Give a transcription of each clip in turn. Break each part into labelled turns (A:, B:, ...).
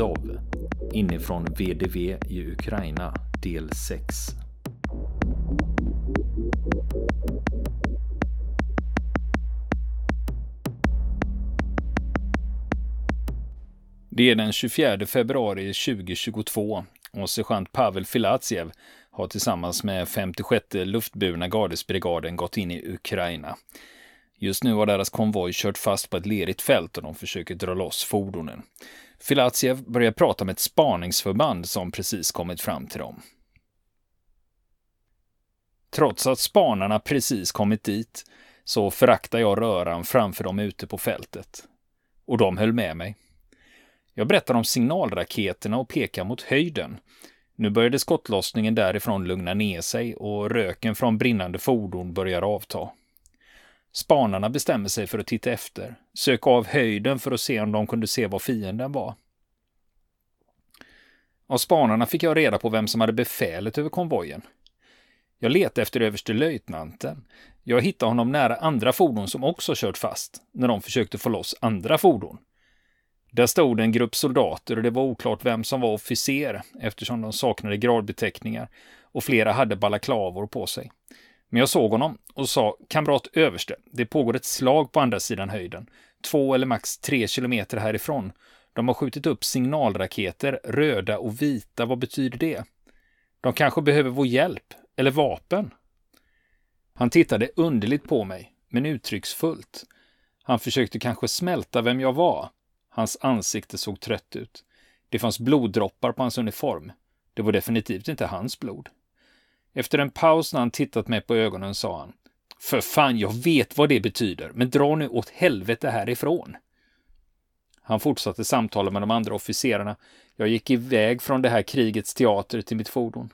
A: Budzov inifrån VDV i Ukraina del 6. Det är den 24 februari 2022 och sergeant Pavel Filatjev har tillsammans med 56 luftburna gardesbrigaden gått in i Ukraina. Just nu har deras konvoj kört fast på ett lerigt fält och de försöker dra loss fordonen. Filatjev börjar prata med ett spaningsförband som precis kommit fram till dem. Trots att spanarna precis kommit dit så föraktar jag röran framför dem ute på fältet. Och de höll med mig. Jag berättar om signalraketerna och pekar mot höjden. Nu började skottlossningen därifrån lugna ner sig och röken från brinnande fordon börjar avta. Spanarna bestämmer sig för att titta efter, söka av höjden för att se om de kunde se var fienden var. Av spanarna fick jag reda på vem som hade befälet över konvojen. Jag letade efter överstelöjtnanten. Jag hittade honom nära andra fordon som också kört fast, när de försökte få loss andra fordon. Där stod en grupp soldater och det var oklart vem som var officer eftersom de saknade gradbeteckningar och flera hade balaklavor på sig. Men jag såg honom och sa kamrat överste, det pågår ett slag på andra sidan höjden, två eller max tre kilometer härifrån. De har skjutit upp signalraketer, röda och vita, vad betyder det? De kanske behöver vår hjälp, eller vapen? Han tittade underligt på mig, men uttrycksfullt. Han försökte kanske smälta vem jag var. Hans ansikte såg trött ut. Det fanns bloddroppar på hans uniform. Det var definitivt inte hans blod. Efter en paus när han tittat mig på ögonen sa han. För fan, jag vet vad det betyder, men dra nu åt helvete härifrån. Han fortsatte samtala med de andra officerarna. Jag gick iväg från det här krigets teater till mitt fordon.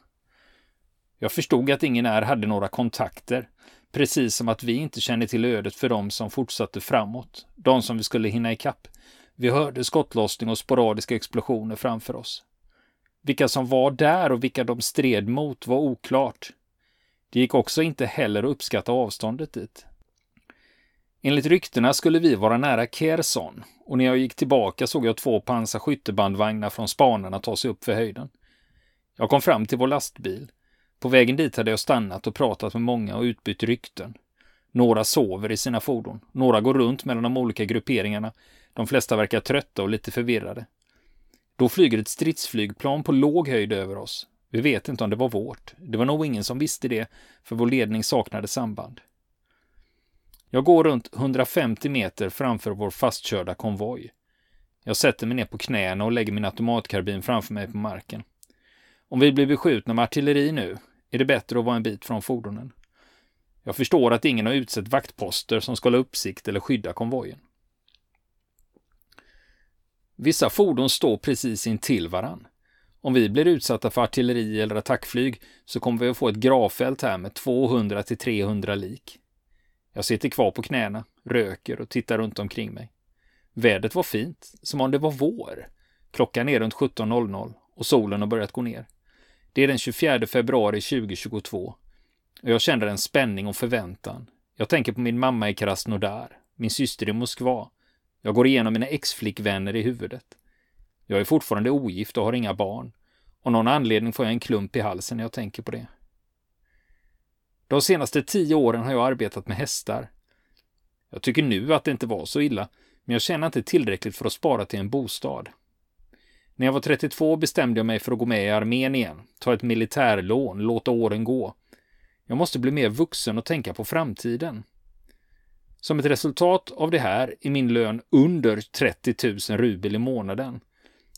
A: Jag förstod att ingen här hade några kontakter, precis som att vi inte kände till ödet för dem som fortsatte framåt, de som vi skulle hinna ikapp. Vi hörde skottlossning och sporadiska explosioner framför oss. Vilka som var där och vilka de stred mot var oklart. Det gick också inte heller att uppskatta avståndet dit. Enligt ryktena skulle vi vara nära Kherson och när jag gick tillbaka såg jag två pansarskyttebandvagnar från spanarna ta sig upp för höjden. Jag kom fram till vår lastbil. På vägen dit hade jag stannat och pratat med många och utbytt rykten. Några sover i sina fordon, några går runt mellan de olika grupperingarna. De flesta verkar trötta och lite förvirrade. Då flyger ett stridsflygplan på låg höjd över oss. Vi vet inte om det var vårt. Det var nog ingen som visste det, för vår ledning saknade samband. Jag går runt 150 meter framför vår fastkörda konvoj. Jag sätter mig ner på knäna och lägger min automatkarbin framför mig på marken. Om vi blir beskjutna med artilleri nu är det bättre att vara en bit från fordonen. Jag förstår att ingen har utsett vaktposter som ska hålla uppsikt eller skydda konvojen. Vissa fordon står precis intill varann. Om vi blir utsatta för artilleri eller attackflyg så kommer vi att få ett gravfält här med 200 till 300 lik. Jag sitter kvar på knäna, röker och tittar runt omkring mig. Vädret var fint, som om det var vår. Klockan är runt 17.00 och solen har börjat gå ner. Det är den 24 februari 2022 och jag känner en spänning och förväntan. Jag tänker på min mamma i Krasnodar, min syster i Moskva jag går igenom mina ex-flickvänner i huvudet. Jag är fortfarande ogift och har inga barn. Och någon anledning får jag en klump i halsen när jag tänker på det. De senaste tio åren har jag arbetat med hästar. Jag tycker nu att det inte var så illa, men jag tjänar inte tillräckligt för att spara till en bostad. När jag var 32 bestämde jag mig för att gå med i armén igen, ta ett militärlån, låta åren gå. Jag måste bli mer vuxen och tänka på framtiden. Som ett resultat av det här är min lön under 30 000 rubel i månaden.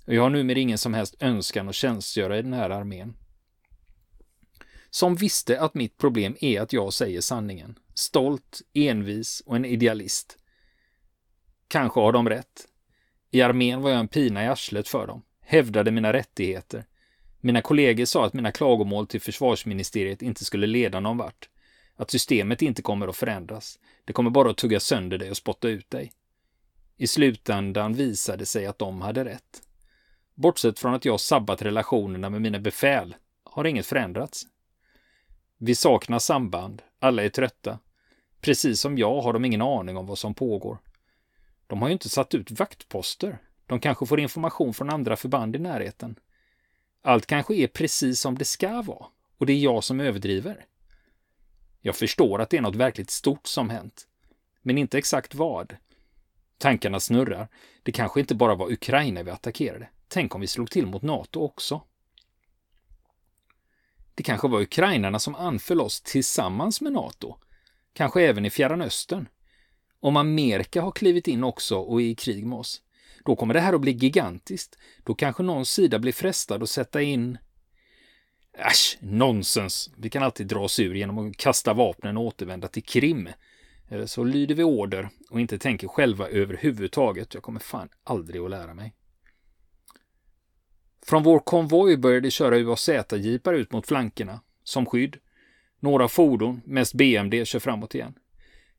A: Och jag har numera ingen som helst önskan att tjänstgöra i den här armén. Som visste att mitt problem är att jag säger sanningen. Stolt, envis och en idealist. Kanske har de rätt. I armén var jag en pina i arslet för dem, hävdade mina rättigheter. Mina kollegor sa att mina klagomål till försvarsministeriet inte skulle leda någon vart. Att systemet inte kommer att förändras. Det kommer bara att tugga sönder dig och spotta ut dig. I slutändan visade sig att de hade rätt. Bortsett från att jag sabbat relationerna med mina befäl har inget förändrats. Vi saknar samband, alla är trötta. Precis som jag har de ingen aning om vad som pågår. De har ju inte satt ut vaktposter. De kanske får information från andra förband i närheten. Allt kanske är precis som det ska vara och det är jag som överdriver. Jag förstår att det är något verkligt stort som hänt. Men inte exakt vad. Tankarna snurrar. Det kanske inte bara var Ukraina vi attackerade. Tänk om vi slog till mot NATO också. Det kanske var ukrainarna som anföll oss tillsammans med NATO. Kanske även i Fjärran Östern. Om Amerika har klivit in också och är i krig med oss, då kommer det här att bli gigantiskt. Då kanske någon sida blir frestad att sätta in... Äsch, nonsens! Vi kan alltid dra oss ur genom att kasta vapnen och återvända till Krim. Eller så lyder vi order och inte tänker själva överhuvudtaget. Jag kommer fan aldrig att lära mig. Från vår konvoj började köra UAZ-jeepar ut mot flankerna, som skydd. Några fordon, mest BMD, kör framåt igen.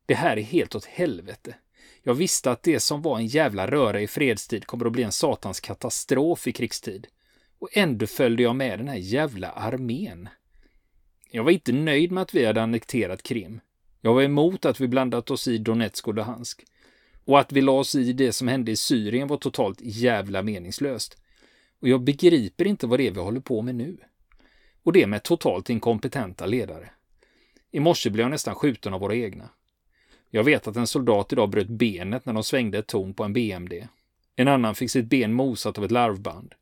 A: Det här är helt åt helvete. Jag visste att det som var en jävla röra i fredstid kommer att bli en satans katastrof i krigstid. Och ändå följde jag med den här jävla armén. Jag var inte nöjd med att vi hade annekterat Krim. Jag var emot att vi blandat oss i Donetsk och Luhansk. Och att vi la oss i det som hände i Syrien var totalt jävla meningslöst. Och jag begriper inte vad det är vi håller på med nu. Och det med totalt inkompetenta ledare. I morse blev jag nästan skjuten av våra egna. Jag vet att en soldat idag bröt benet när de svängde ett torn på en BMD. En annan fick sitt ben mosat av ett larvband.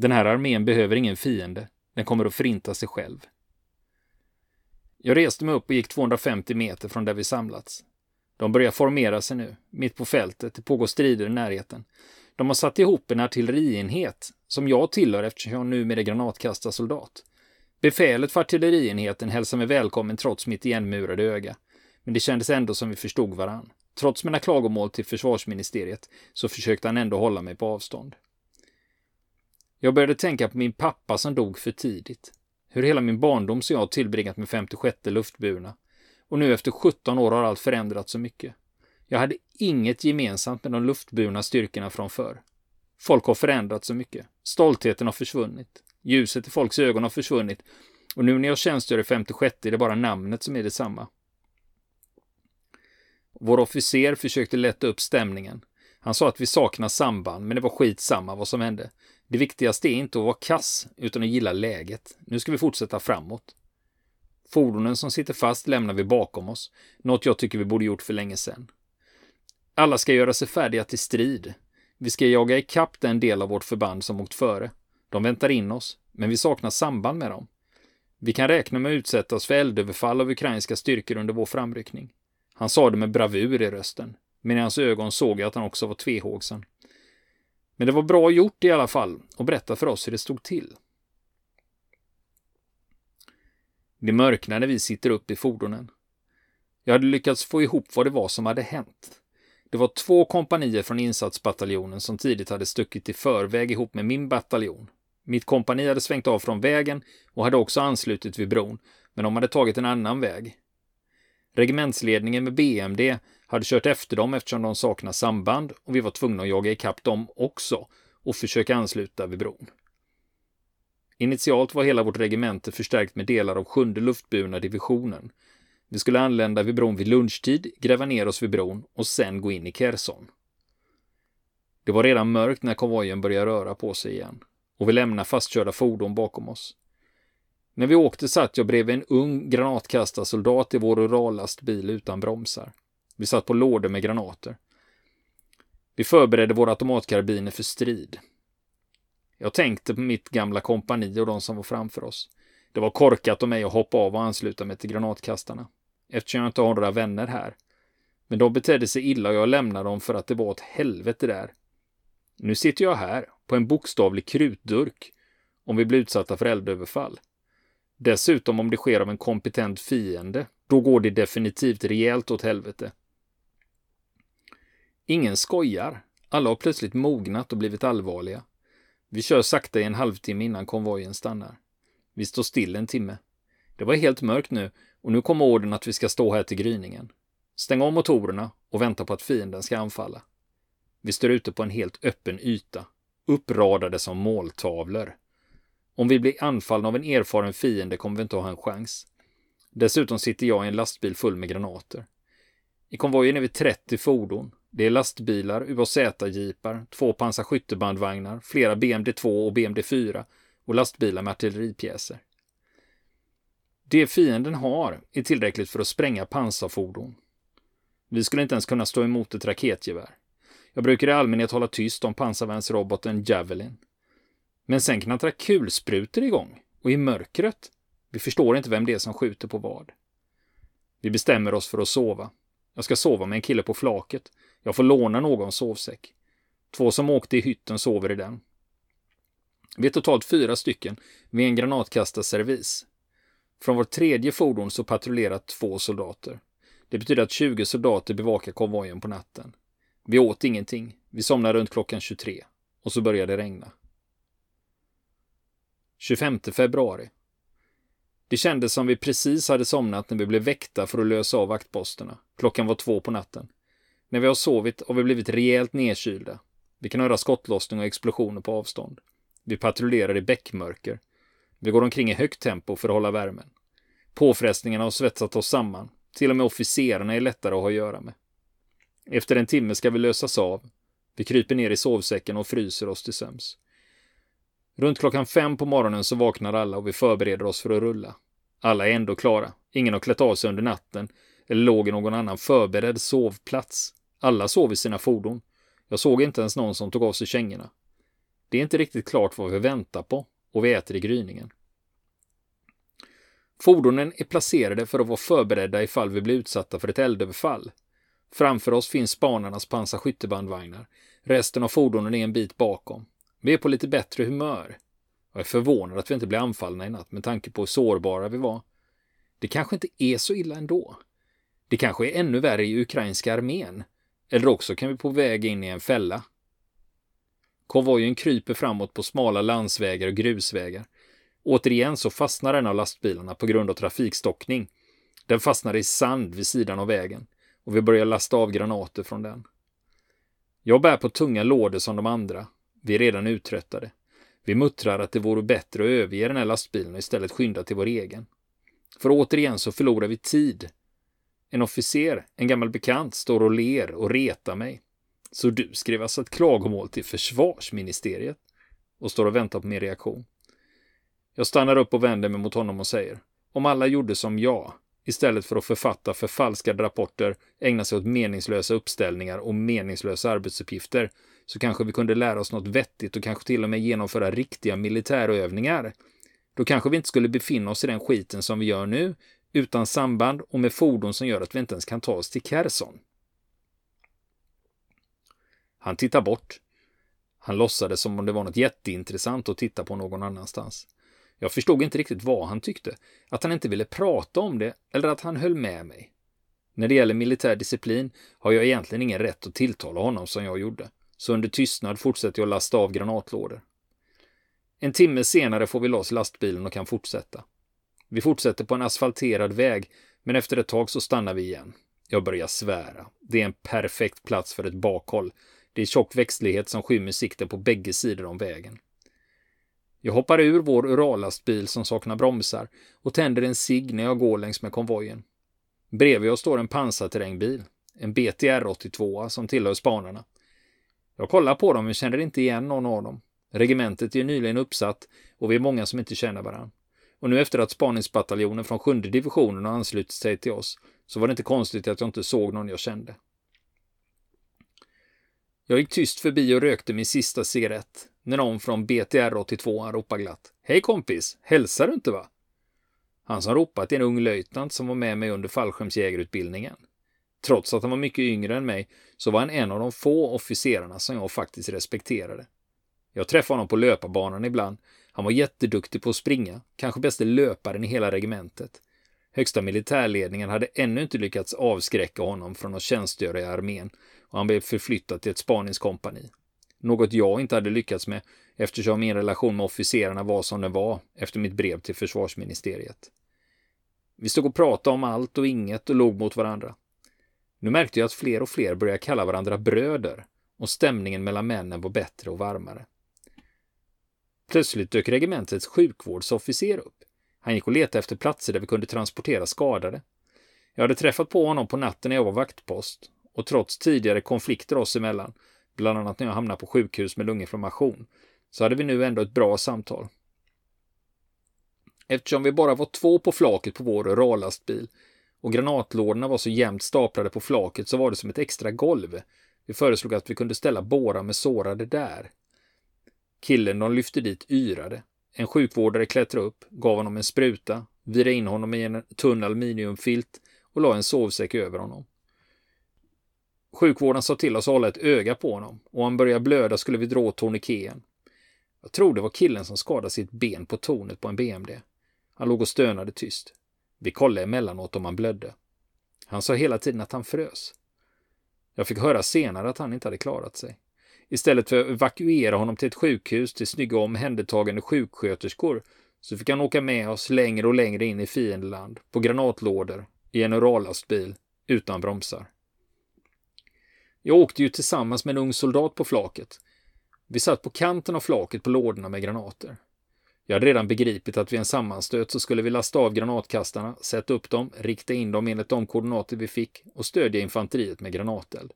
A: Den här armén behöver ingen fiende. Den kommer att förinta sig själv. Jag reste mig upp och gick 250 meter från där vi samlats. De börjar formera sig nu, mitt på fältet. Det pågår strider i närheten. De har satt ihop en artillerienhet, som jag tillhör eftersom jag numera är granatkastarsoldat. Befälet för artillerienheten hälsar mig välkommen trots mitt igenmurade öga. Men det kändes ändå som vi förstod varann. Trots mina klagomål till försvarsministeriet så försökte han ändå hålla mig på avstånd. Jag började tänka på min pappa som dog för tidigt. Hur hela min barndom som jag tillbringat med 56 luftburna. Och nu efter 17 år har allt förändrats så mycket. Jag hade inget gemensamt med de luftburna styrkorna från förr. Folk har förändrats så mycket. Stoltheten har försvunnit. Ljuset i folks ögon har försvunnit. Och nu när jag tjänstgör i 56 är det bara namnet som är detsamma. Vår officer försökte lätta upp stämningen. Han sa att vi saknar samband, men det var skitsamma vad som hände. Det viktigaste är inte att vara kass, utan att gilla läget. Nu ska vi fortsätta framåt. Fordonen som sitter fast lämnar vi bakom oss, något jag tycker vi borde gjort för länge sedan. Alla ska göra sig färdiga till strid. Vi ska jaga ikapp den del av vårt förband som åkt före. De väntar in oss, men vi saknar samband med dem. Vi kan räkna med att utsättas för eldöverfall av ukrainska styrkor under vår framryckning. Han sa det med bravur i rösten, men i hans ögon såg jag att han också var tvehågsen. Men det var bra gjort i alla fall och berätta för oss hur det stod till. Det mörknar när vi sitter upp i fordonen. Jag hade lyckats få ihop vad det var som hade hänt. Det var två kompanier från insatsbataljonen som tidigt hade stuckit i förväg ihop med min bataljon. Mitt kompani hade svängt av från vägen och hade också anslutit vid bron, men de hade tagit en annan väg. Regementsledningen med BMD hade kört efter dem eftersom de saknar samband och vi var tvungna att jaga ikapp dem också och försöka ansluta vid bron. Initialt var hela vårt regemente förstärkt med delar av sjunde luftburna divisionen. Vi skulle anlända vid bron vid lunchtid, gräva ner oss vid bron och sen gå in i Kherson. Det var redan mörkt när konvojen började röra på sig igen och vi lämnade fastkörda fordon bakom oss. När vi åkte satt jag bredvid en ung granatkastarsoldat i vår urallastbil utan bromsar. Vi satt på lådor med granater. Vi förberedde våra automatkarbiner för strid. Jag tänkte på mitt gamla kompani och de som var framför oss. Det var korkat av mig att hoppa av och ansluta mig till granatkastarna, eftersom jag inte har några vänner här. Men de betedde sig illa och jag lämnade dem för att det var ett helvete där. Nu sitter jag här, på en bokstavlig krutdurk, om vi blir utsatta för eldöverfall. Dessutom om det sker av en kompetent fiende, då går det definitivt rejält åt helvete. Ingen skojar. Alla har plötsligt mognat och blivit allvarliga. Vi kör sakta i en halvtimme innan konvojen stannar. Vi står still en timme. Det var helt mörkt nu och nu kommer orden att vi ska stå här till gryningen. Stäng av motorerna och vänta på att fienden ska anfalla. Vi står ute på en helt öppen yta, uppradade som måltavlor. Om vi blir anfallna av en erfaren fiende kommer vi inte ha en chans. Dessutom sitter jag i en lastbil full med granater. I konvojen är vi 30 fordon. Det är lastbilar, UAZ-jeepar, två pansarskyttebandvagnar, flera BMD2 och BMD4 och lastbilar med artilleripjäser. Det fienden har är tillräckligt för att spränga pansarfordon. Vi skulle inte ens kunna stå emot ett raketgevär. Jag brukar i allmänhet hålla tyst om pansarvärnsroboten Javelin. Men sen knattrar kulsprutor igång och i mörkret. Vi förstår inte vem det är som skjuter på vad. Vi bestämmer oss för att sova. Jag ska sova med en kille på flaket. Jag får låna någons sovsäck. Två som åkte i hytten sover i den. Vi är totalt fyra stycken vid en granatkastarservis. Från vårt tredje fordon så patrullerar två soldater. Det betyder att 20 soldater bevakar konvojen på natten. Vi åt ingenting. Vi somnade runt klockan 23 och så började det regna. 25 februari. Det kändes som vi precis hade somnat när vi blev väckta för att lösa av vaktposterna. Klockan var två på natten. När vi har sovit har vi blivit rejält nedkylda. Vi kan höra skottlossning och explosioner på avstånd. Vi patrullerar i bäckmörker. Vi går omkring i högt tempo för att hålla värmen. Påfrestningarna har svetsat oss samman. Till och med officerarna är lättare att ha att göra med. Efter en timme ska vi lösas av. Vi kryper ner i sovsäcken och fryser oss till söms. Runt klockan fem på morgonen så vaknar alla och vi förbereder oss för att rulla. Alla är ändå klara. Ingen har klätt av sig under natten eller låg i någon annan förberedd sovplats. Alla sov i sina fordon. Jag såg inte ens någon som tog av sig kängorna. Det är inte riktigt klart vad vi väntar på och vi äter i gryningen. Fordonen är placerade för att vara förberedda ifall vi blir utsatta för ett eldöverfall. Framför oss finns spanarnas pansarskyttebandvagnar. Resten av fordonen är en bit bakom. Vi är på lite bättre humör. Jag är förvånad att vi inte blev anfallna i natt med tanke på hur sårbara vi var. Det kanske inte är så illa ändå. Det kanske är ännu värre i ukrainska armén. Eller också kan vi på väg in i en fälla. Konvojen kryper framåt på smala landsvägar och grusvägar. Återigen så fastnar en av lastbilarna på grund av trafikstockning. Den fastnar i sand vid sidan av vägen och vi börjar lasta av granater från den. Jag bär på tunga lådor som de andra. Vi är redan uttröttade. Vi muttrar att det vore bättre att överge den här lastbilen och istället skynda till vår egen. För återigen så förlorar vi tid. En officer, en gammal bekant, står och ler och retar mig. Så du skrev alltså ett klagomål till försvarsministeriet och står och väntar på min reaktion. Jag stannar upp och vänder mig mot honom och säger om alla gjorde som jag, istället för att författa förfalskade rapporter, ägna sig åt meningslösa uppställningar och meningslösa arbetsuppgifter, så kanske vi kunde lära oss något vettigt och kanske till och med genomföra riktiga militärövningar. Då kanske vi inte skulle befinna oss i den skiten som vi gör nu, utan samband och med fordon som gör att vi inte ens kan ta oss till Kherson. Han tittar bort. Han låtsades som om det var något jätteintressant att titta på någon annanstans. Jag förstod inte riktigt vad han tyckte. Att han inte ville prata om det eller att han höll med mig. När det gäller militär disciplin har jag egentligen ingen rätt att tilltala honom som jag gjorde. Så under tystnad fortsätter jag lasta av granatlådor. En timme senare får vi loss lastbilen och kan fortsätta. Vi fortsätter på en asfalterad väg, men efter ett tag så stannar vi igen. Jag börjar svära. Det är en perfekt plats för ett bakhåll. Det är tjock växtlighet som skymmer sikten på bägge sidor om vägen. Jag hoppar ur vår urallastbil som saknar bromsar och tänder en cigg när jag går längs med konvojen. Bredvid oss står en pansarterrängbil, en BTR 82 som tillhör spanarna. Jag kollar på dem men känner inte igen någon av dem. Regementet är nyligen uppsatt och vi är många som inte känner varandra. Och nu efter att spaningsbataljonen från sjunde divisionen har anslutit sig till oss så var det inte konstigt att jag inte såg någon jag kände. Jag gick tyst förbi och rökte min sista cigarett när någon från BTR 82 ropade glatt. Hej kompis, hälsar du inte va? Han som ropat är en ung löjtnant som var med mig under fallskärmsjägarutbildningen. Trots att han var mycket yngre än mig så var han en av de få officerarna som jag faktiskt respekterade. Jag träffade honom på löparbanan ibland. Han var jätteduktig på att springa, kanske bäste löparen i hela regementet. Högsta militärledningen hade ännu inte lyckats avskräcka honom från att tjänstgöra i armén och han blev förflyttad till ett spaningskompani. Något jag inte hade lyckats med eftersom min relation med officerarna var som den var efter mitt brev till försvarsministeriet. Vi stod och pratade om allt och inget och log mot varandra. Nu märkte jag att fler och fler började kalla varandra bröder och stämningen mellan männen var bättre och varmare. Plötsligt dök regementets sjukvårdsofficer upp. Han gick och letade efter platser där vi kunde transportera skadade. Jag hade träffat på honom på natten när jag var vaktpost och trots tidigare konflikter oss emellan, bland annat när jag hamnade på sjukhus med lunginflammation, så hade vi nu ändå ett bra samtal. Eftersom vi bara var två på flaket på vår rallastbil och granatlådorna var så jämnt staplade på flaket så var det som ett extra golv. Vi föreslog att vi kunde ställa bårar med sårade där. Killen de lyfte dit yrade. En sjukvårdare klättrade upp, gav honom en spruta, virade in honom i en tunn aluminiumfilt och la en sovsäck över honom. Sjukvården sa till oss att hålla ett öga på honom och om han började blöda skulle vi dra åt tourniqueten. Jag tror det var killen som skadade sitt ben på tornet på en BMD. Han låg och stönade tyst. Vi kollade emellanåt om han blödde. Han sa hela tiden att han frös. Jag fick höra senare att han inte hade klarat sig. Istället för att evakuera honom till ett sjukhus till snygga omhändertagande sjuksköterskor så fick han åka med oss längre och längre in i fiendeland på granatlådor i en urallastbil utan bromsar. Jag åkte ju tillsammans med en ung soldat på flaket. Vi satt på kanten av flaket på lådorna med granater. Jag hade redan begripit att vid en sammanstöt så skulle vi lasta av granatkastarna, sätta upp dem, rikta in dem enligt de koordinater vi fick och stödja infanteriet med granateld.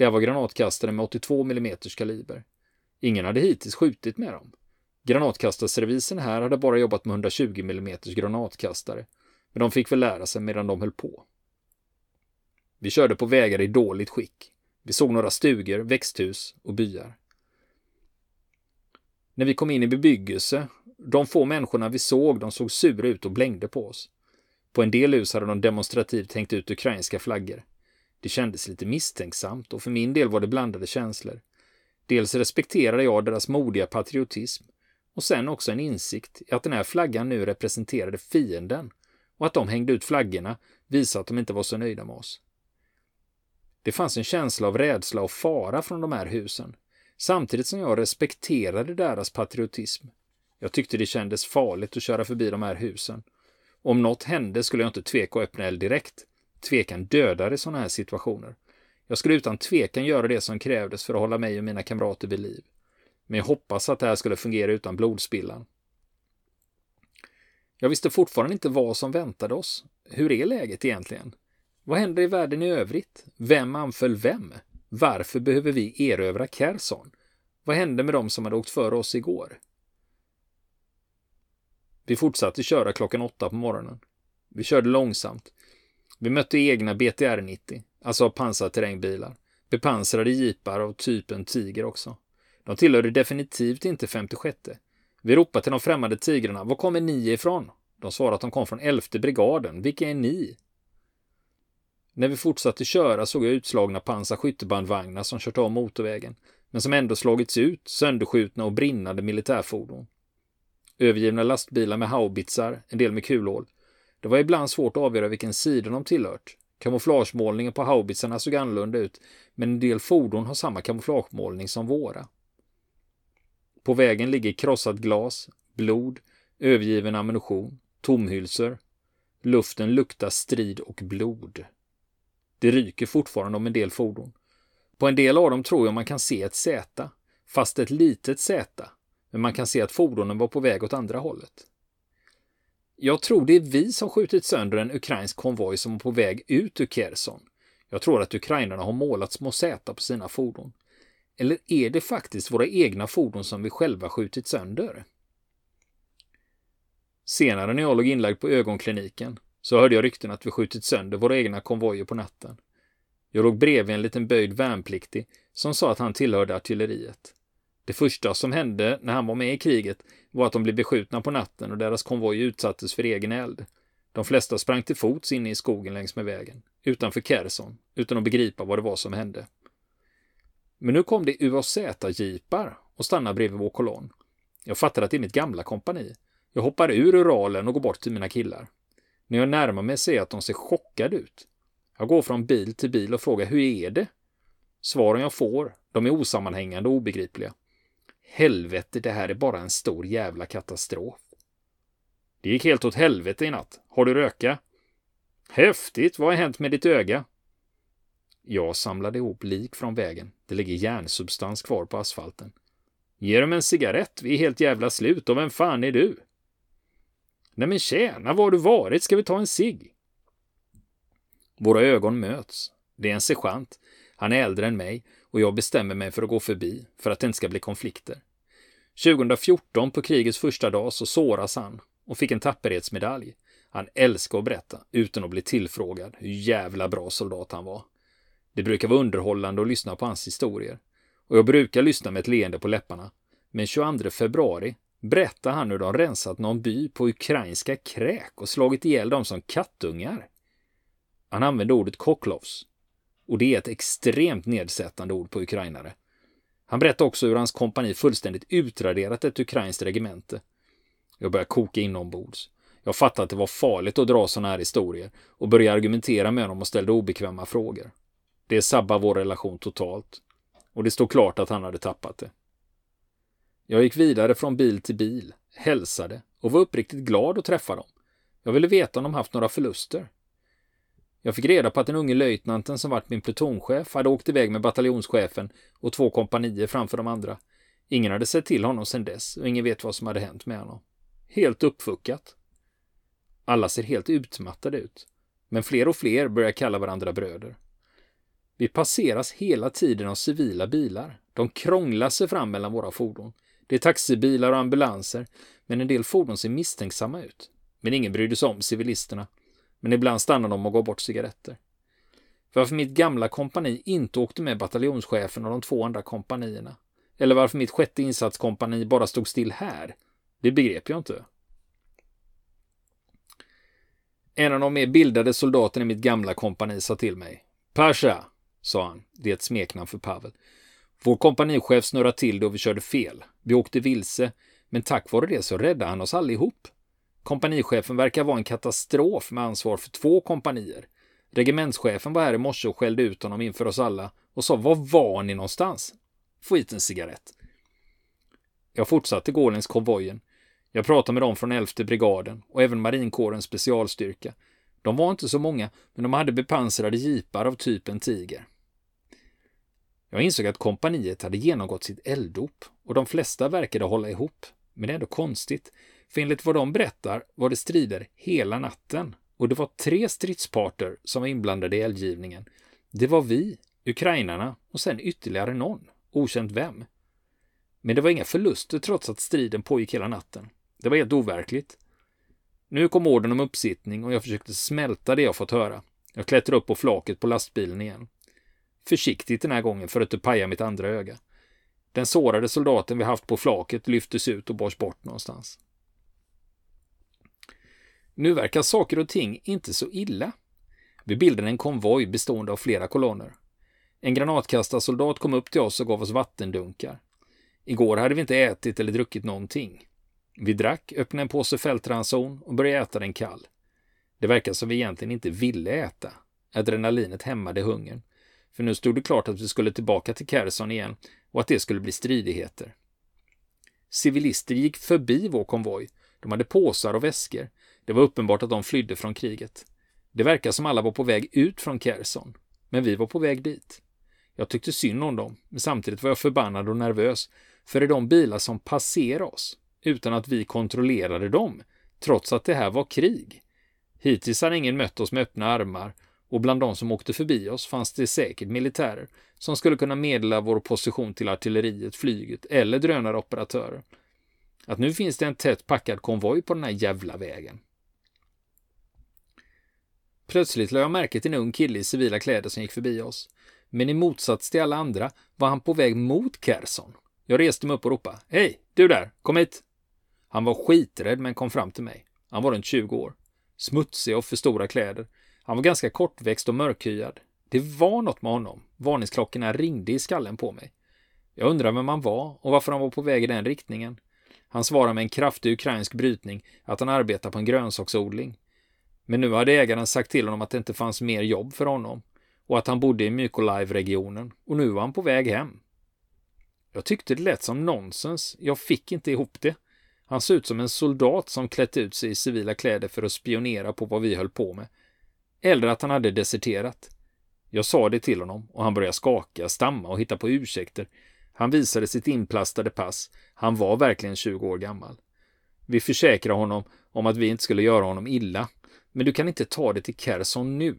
A: Det var granatkastare med 82 mm kaliber. Ingen hade hittills skjutit med dem. Granatkastarservisen här hade bara jobbat med 120 mm granatkastare, men de fick väl lära sig medan de höll på. Vi körde på vägar i dåligt skick. Vi såg några stugor, växthus och byar. När vi kom in i bebyggelse, de få människorna vi såg, de såg sura ut och blängde på oss. På en del hus hade de demonstrativt hängt ut ukrainska flaggor. Det kändes lite misstänksamt och för min del var det blandade känslor. Dels respekterade jag deras modiga patriotism och sen också en insikt i att den här flaggan nu representerade fienden och att de hängde ut flaggorna visade att de inte var så nöjda med oss. Det fanns en känsla av rädsla och fara från de här husen, samtidigt som jag respekterade deras patriotism. Jag tyckte det kändes farligt att köra förbi de här husen. Om något hände skulle jag inte tveka att öppna eld direkt. Tvekan dödar i sådana här situationer. Jag skulle utan tvekan göra det som krävdes för att hålla mig och mina kamrater vid liv. Men jag hoppas att det här skulle fungera utan blodspillan. Jag visste fortfarande inte vad som väntade oss. Hur är läget egentligen? Vad händer i världen i övrigt? Vem anföll vem? Varför behöver vi erövra Kherson? Vad hände med dem som hade åkt före oss igår? Vi fortsatte köra klockan åtta på morgonen. Vi körde långsamt. Vi mötte egna BTR 90, alltså pansarterrängbilar. Bepansrade jeepar av typen Tiger också. De tillhörde definitivt inte 56. Vi ropade till de främmande tigrarna. Var kommer ni ifrån? De svarade att de kom från 11 brigaden. Vilka är ni? När vi fortsatte köra såg jag utslagna pansarskyttebandvagnar som kört av motorvägen, men som ändå slagits ut, sönderskjutna och brinnande militärfordon. Övergivna lastbilar med haubitsar, en del med kulhål. Det var ibland svårt att avgöra vilken sida de tillhört. Kamouflagemålningen på haubitsarna såg annorlunda ut, men en del fordon har samma kamouflagemålning som våra. På vägen ligger krossat glas, blod, övergiven ammunition, tomhylsor. Luften luktar strid och blod. Det ryker fortfarande om en del fordon. På en del av dem tror jag man kan se ett Z, fast ett litet Z, men man kan se att fordonen var på väg åt andra hållet. Jag tror det är vi som skjutit sönder en ukrainsk konvoj som var på väg ut ur Kherson. Jag tror att ukrainarna har målat små Z på sina fordon. Eller är det faktiskt våra egna fordon som vi själva skjutit sönder? Senare när jag låg inlagd på ögonkliniken så hörde jag rykten att vi skjutit sönder våra egna konvojer på natten. Jag låg bredvid en liten böjd värnpliktig som sa att han tillhörde artilleriet. Det första som hände när han var med i kriget var att de blev beskjutna på natten och deras konvoj utsattes för egen eld. De flesta sprang till fots inne i skogen längs med vägen, utanför Kherson, utan att begripa vad det var som hände. Men nu kom det UAZ-jeepar och stannade bredvid vår kolonn. Jag fattade att det är mitt gamla kompani. Jag hoppar ur Uralen och går bort till mina killar. När jag närmar mig ser jag att de ser chockade ut. Jag går från bil till bil och frågar hur är det? Svaren jag får, de är osammanhängande och obegripliga. Helvete, det här är bara en stor jävla katastrof. Det gick helt åt helvete i natt. Har du röka? Häftigt, vad har hänt med ditt öga? Jag samlade ihop lik från vägen. Det ligger järnsubstans kvar på asfalten. Ge dem en cigarett, vi är helt jävla slut och vem fan är du? Nej men tjena, var har du varit? Ska vi ta en cigg? Våra ögon möts. Det är en sergeant. Han är äldre än mig och jag bestämmer mig för att gå förbi för att det inte ska bli konflikter. 2014 på krigets första dag så såras han och fick en tapperhetsmedalj. Han älskar att berätta utan att bli tillfrågad hur jävla bra soldat han var. Det brukar vara underhållande att lyssna på hans historier. Och jag brukar lyssna med ett leende på läpparna. Men 22 februari berättar han hur de rensat någon by på ukrainska kräk och slagit ihjäl dem som kattungar. Han använde ordet koklovs. Och det är ett extremt nedsättande ord på ukrainare. Han berättar också hur hans kompani fullständigt utraderat ett ukrainskt regemente. Jag börjar koka inombords. Jag fattade att det var farligt att dra sådana här historier och började argumentera med honom och ställde obekväma frågor. Det sabbar vår relation totalt. Och det stod klart att han hade tappat det. Jag gick vidare från bil till bil, hälsade och var uppriktigt glad att träffa dem. Jag ville veta om de haft några förluster. Jag fick reda på att den unge löjtnanten som varit min plutonchef hade åkt iväg med bataljonschefen och två kompanier framför de andra. Ingen hade sett till honom sedan dess och ingen vet vad som hade hänt med honom. Helt uppfuckat. Alla ser helt utmattade ut. Men fler och fler börjar kalla varandra bröder. Vi passeras hela tiden av civila bilar. De krånglar sig fram mellan våra fordon. Det är taxibilar och ambulanser, men en del fordon ser misstänksamma ut. Men ingen brydde sig om civilisterna. Men ibland stannar de och går bort cigaretter. Varför mitt gamla kompani inte åkte med bataljonschefen och de två andra kompanierna. Eller varför mitt sjätte insatskompani bara stod still här. Det begrep jag inte. En av de mer bildade soldaterna i mitt gamla kompani sa till mig. Pasha, sa han. Det är ett smeknamn för Pavel. Vår kompanichef snurrade till då vi körde fel. Vi åkte vilse, men tack vare det så räddade han oss allihop. Kompanichefen verkar vara en katastrof med ansvar för två kompanier. Regementschefen var här i morse och skällde ut honom inför oss alla och sa var var ni någonstans? Få hit en cigarett. Jag fortsatte gå längs konvojen. Jag pratade med dem från elfte brigaden och även marinkårens specialstyrka. De var inte så många, men de hade bepansrade jeepar av typen Tiger. Jag insåg att kompaniet hade genomgått sitt elddop och de flesta verkade hålla ihop. Men det är ändå konstigt, för enligt vad de berättar var det strider hela natten och det var tre stridsparter som var inblandade i eldgivningen. Det var vi, ukrainarna och sen ytterligare någon, okänt vem. Men det var inga förluster trots att striden pågick hela natten. Det var helt overkligt. Nu kom orden om uppsittning och jag försökte smälta det jag fått höra. Jag klättrade upp på flaket på lastbilen igen. Försiktigt den här gången för att inte paja mitt andra öga. Den sårade soldaten vi haft på flaket lyftes ut och bars bort någonstans. Nu verkar saker och ting inte så illa. Vi bildade en konvoj bestående av flera kolonner. En granatkastarsoldat kom upp till oss och gav oss vattendunkar. Igår hade vi inte ätit eller druckit någonting. Vi drack, öppnade en påse fältranson och började äta den kall. Det verkar som vi egentligen inte ville äta. Adrenalinet hämmade hungern. För nu stod det klart att vi skulle tillbaka till Kherson igen och att det skulle bli stridigheter. Civilister gick förbi vår konvoj. De hade påsar och väskor. Det var uppenbart att de flydde från kriget. Det verkar som alla var på väg ut från Kherson. Men vi var på väg dit. Jag tyckte synd om dem, men samtidigt var jag förbannad och nervös. För det är de bilar som passerar oss, utan att vi kontrollerade dem, trots att det här var krig. Hittills har ingen mött oss med öppna armar och bland de som åkte förbi oss fanns det säkert militärer som skulle kunna meddela vår position till artilleriet, flyget eller drönaroperatörer. Att nu finns det en tätt packad konvoj på den här jävla vägen. Plötsligt lade jag märke till en ung kille i civila kläder som gick förbi oss. Men i motsats till alla andra var han på väg mot Kerson. Jag reste mig upp och ropade. Hej, du där, kom hit! Han var skiträdd men kom fram till mig. Han var runt 20 år. Smutsig och för stora kläder. Han var ganska kortväxt och mörkhyad. Det var något med honom. Varningsklockorna ringde i skallen på mig. Jag undrade vem han var och varför han var på väg i den riktningen. Han svarade med en kraftig ukrainsk brytning att han arbetar på en grönsaksodling. Men nu hade ägaren sagt till honom att det inte fanns mer jobb för honom och att han bodde i Mykolaiv-regionen och nu var han på väg hem. Jag tyckte det lät som nonsens. Jag fick inte ihop det. Han såg ut som en soldat som klätt ut sig i civila kläder för att spionera på vad vi höll på med. Eller att han hade deserterat. Jag sa det till honom och han började skaka, stamma och hitta på ursäkter. Han visade sitt inplastade pass. Han var verkligen 20 år gammal. Vi försäkrade honom om att vi inte skulle göra honom illa. Men du kan inte ta dig till Kerson nu.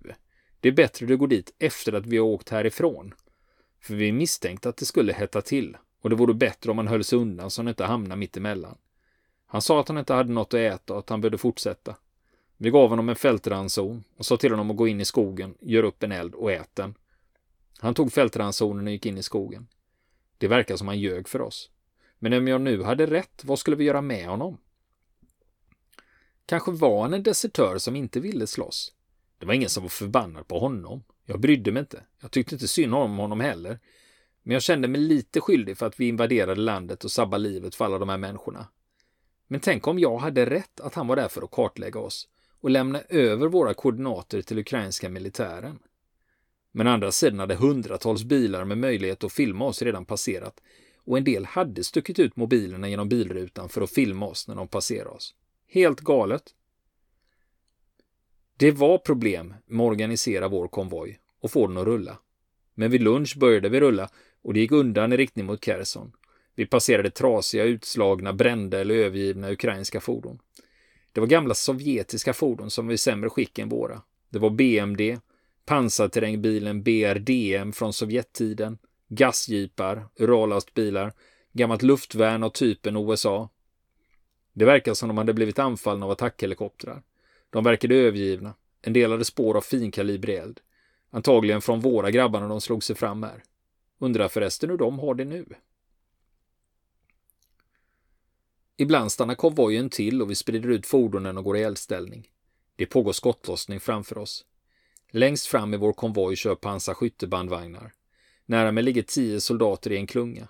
A: Det är bättre du går dit efter att vi har åkt härifrån. För vi misstänkte att det skulle hetta till och det vore bättre om han höll sig undan så han inte hamnade mitt emellan. Han sa att han inte hade något att äta och att han behövde fortsätta. Vi gav honom en fältranson och sa till honom att gå in i skogen, göra upp en eld och ät den. Han tog fältransonen och gick in i skogen. Det verkar som han ljög för oss. Men om jag nu hade rätt, vad skulle vi göra med honom? Kanske var han en desertör som inte ville slåss. Det var ingen som var förbannad på honom. Jag brydde mig inte. Jag tyckte inte synd om honom heller. Men jag kände mig lite skyldig för att vi invaderade landet och sabbade livet för alla de här människorna. Men tänk om jag hade rätt att han var där för att kartlägga oss och lämna över våra koordinater till ukrainska militären. Men andra sidan hade hundratals bilar med möjlighet att filma oss redan passerat och en del hade stuckit ut mobilerna genom bilrutan för att filma oss när de passerade oss. Helt galet. Det var problem med att organisera vår konvoj och få den att rulla. Men vid lunch började vi rulla och det gick undan i riktning mot Kherson. Vi passerade trasiga, utslagna, brända eller övergivna ukrainska fordon. Det var gamla sovjetiska fordon som var i sämre skick än våra. Det var BMD, pansarterrängbilen BRDM från Sovjettiden, gasjeepar, urallastbilar, gammalt luftvärn av typen USA. Det verkar som de hade blivit anfallna av attackhelikoptrar. De verkade övergivna. En del hade spår av finkalibrig eld. Antagligen från våra grabbar när de slog sig fram här. Undrar förresten hur de har det nu. Ibland stannar konvojen till och vi sprider ut fordonen och går i eldställning. Det pågår skottlossning framför oss. Längst fram i vår konvoj kör pansarskyttebandvagnar. Nära mig ligger tio soldater i en klunga.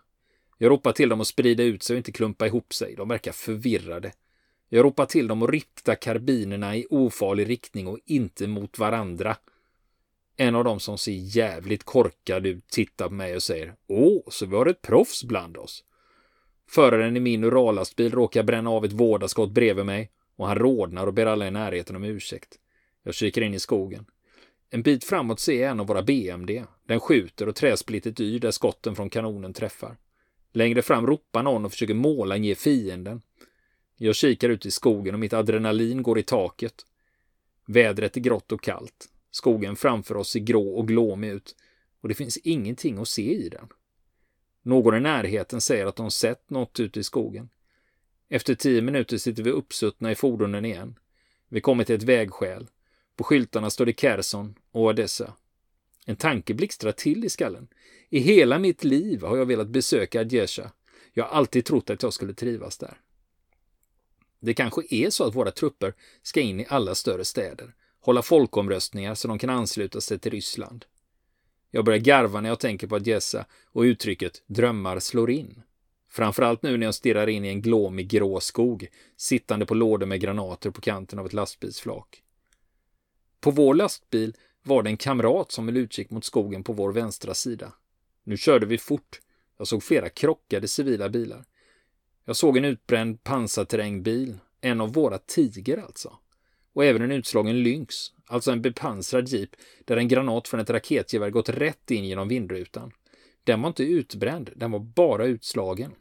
A: Jag ropar till dem att sprida ut sig och inte klumpa ihop sig. De verkar förvirrade. Jag ropar till dem att rikta karbinerna i ofarlig riktning och inte mot varandra. En av dem som ser jävligt korkad ut tittar på mig och säger Åh, så vi har ett proffs bland oss. Föraren i min Uralastbil råkar bränna av ett vårdaskott bredvid mig och han rodnar och ber alla i närheten om ursäkt. Jag kikar in i skogen. En bit framåt ser jag en av våra BMD. Den skjuter och träsplittet yr där skotten från kanonen träffar. Längre fram ropar någon och försöker måla ge fienden. Jag kikar ut i skogen och mitt adrenalin går i taket. Vädret är grått och kallt. Skogen framför oss ser grå och glåmig ut och det finns ingenting att se i den. Någon i närheten säger att de sett något ute i skogen. Efter tio minuter sitter vi uppsuttna i fordonen igen. Vi kommer till ett vägskäl. På skyltarna står det Kherson och Odessa. En tanke blixtrar till i skallen. I hela mitt liv har jag velat besöka Adjesha. Jag har alltid trott att jag skulle trivas där. Det kanske är så att våra trupper ska in i alla större städer, hålla folkomröstningar så de kan ansluta sig till Ryssland. Jag börjar garva när jag tänker på Adjessa och uttrycket drömmar slår in. Framförallt nu när jag stirrar in i en glåmig grå skog, sittande på lådor med granater på kanten av ett lastbilsflak. På vår lastbil var det en kamrat som höll utkik mot skogen på vår vänstra sida. Nu körde vi fort. Jag såg flera krockade civila bilar. Jag såg en utbränd pansarterrängbil, en av våra Tiger alltså. Och även en utslagen Lynx, alltså en bepansrad jeep där en granat från ett raketgevär gått rätt in genom vindrutan. Den var inte utbränd, den var bara utslagen.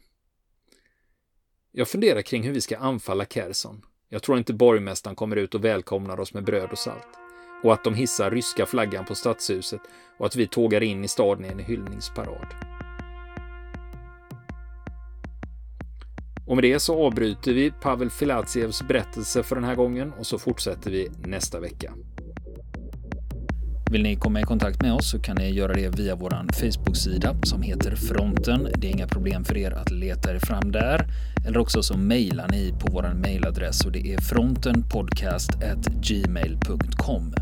A: Jag funderar kring hur vi ska anfalla Kherson. Jag tror inte borgmästaren kommer ut och välkomnar oss med bröd och salt. Och att de hissar ryska flaggan på stadshuset och att vi tågar in i staden i en hyllningsparad. Och med det så avbryter vi Pavel Filatsievs berättelse för den här gången och så fortsätter vi nästa vecka.
B: Vill ni komma i kontakt med oss så kan ni göra det via vår Facebook-sida som heter Fronten. Det är inga problem för er att leta er fram där. Eller också så mejlar ni på vår mejladress och det är frontenpodcastgmail.com.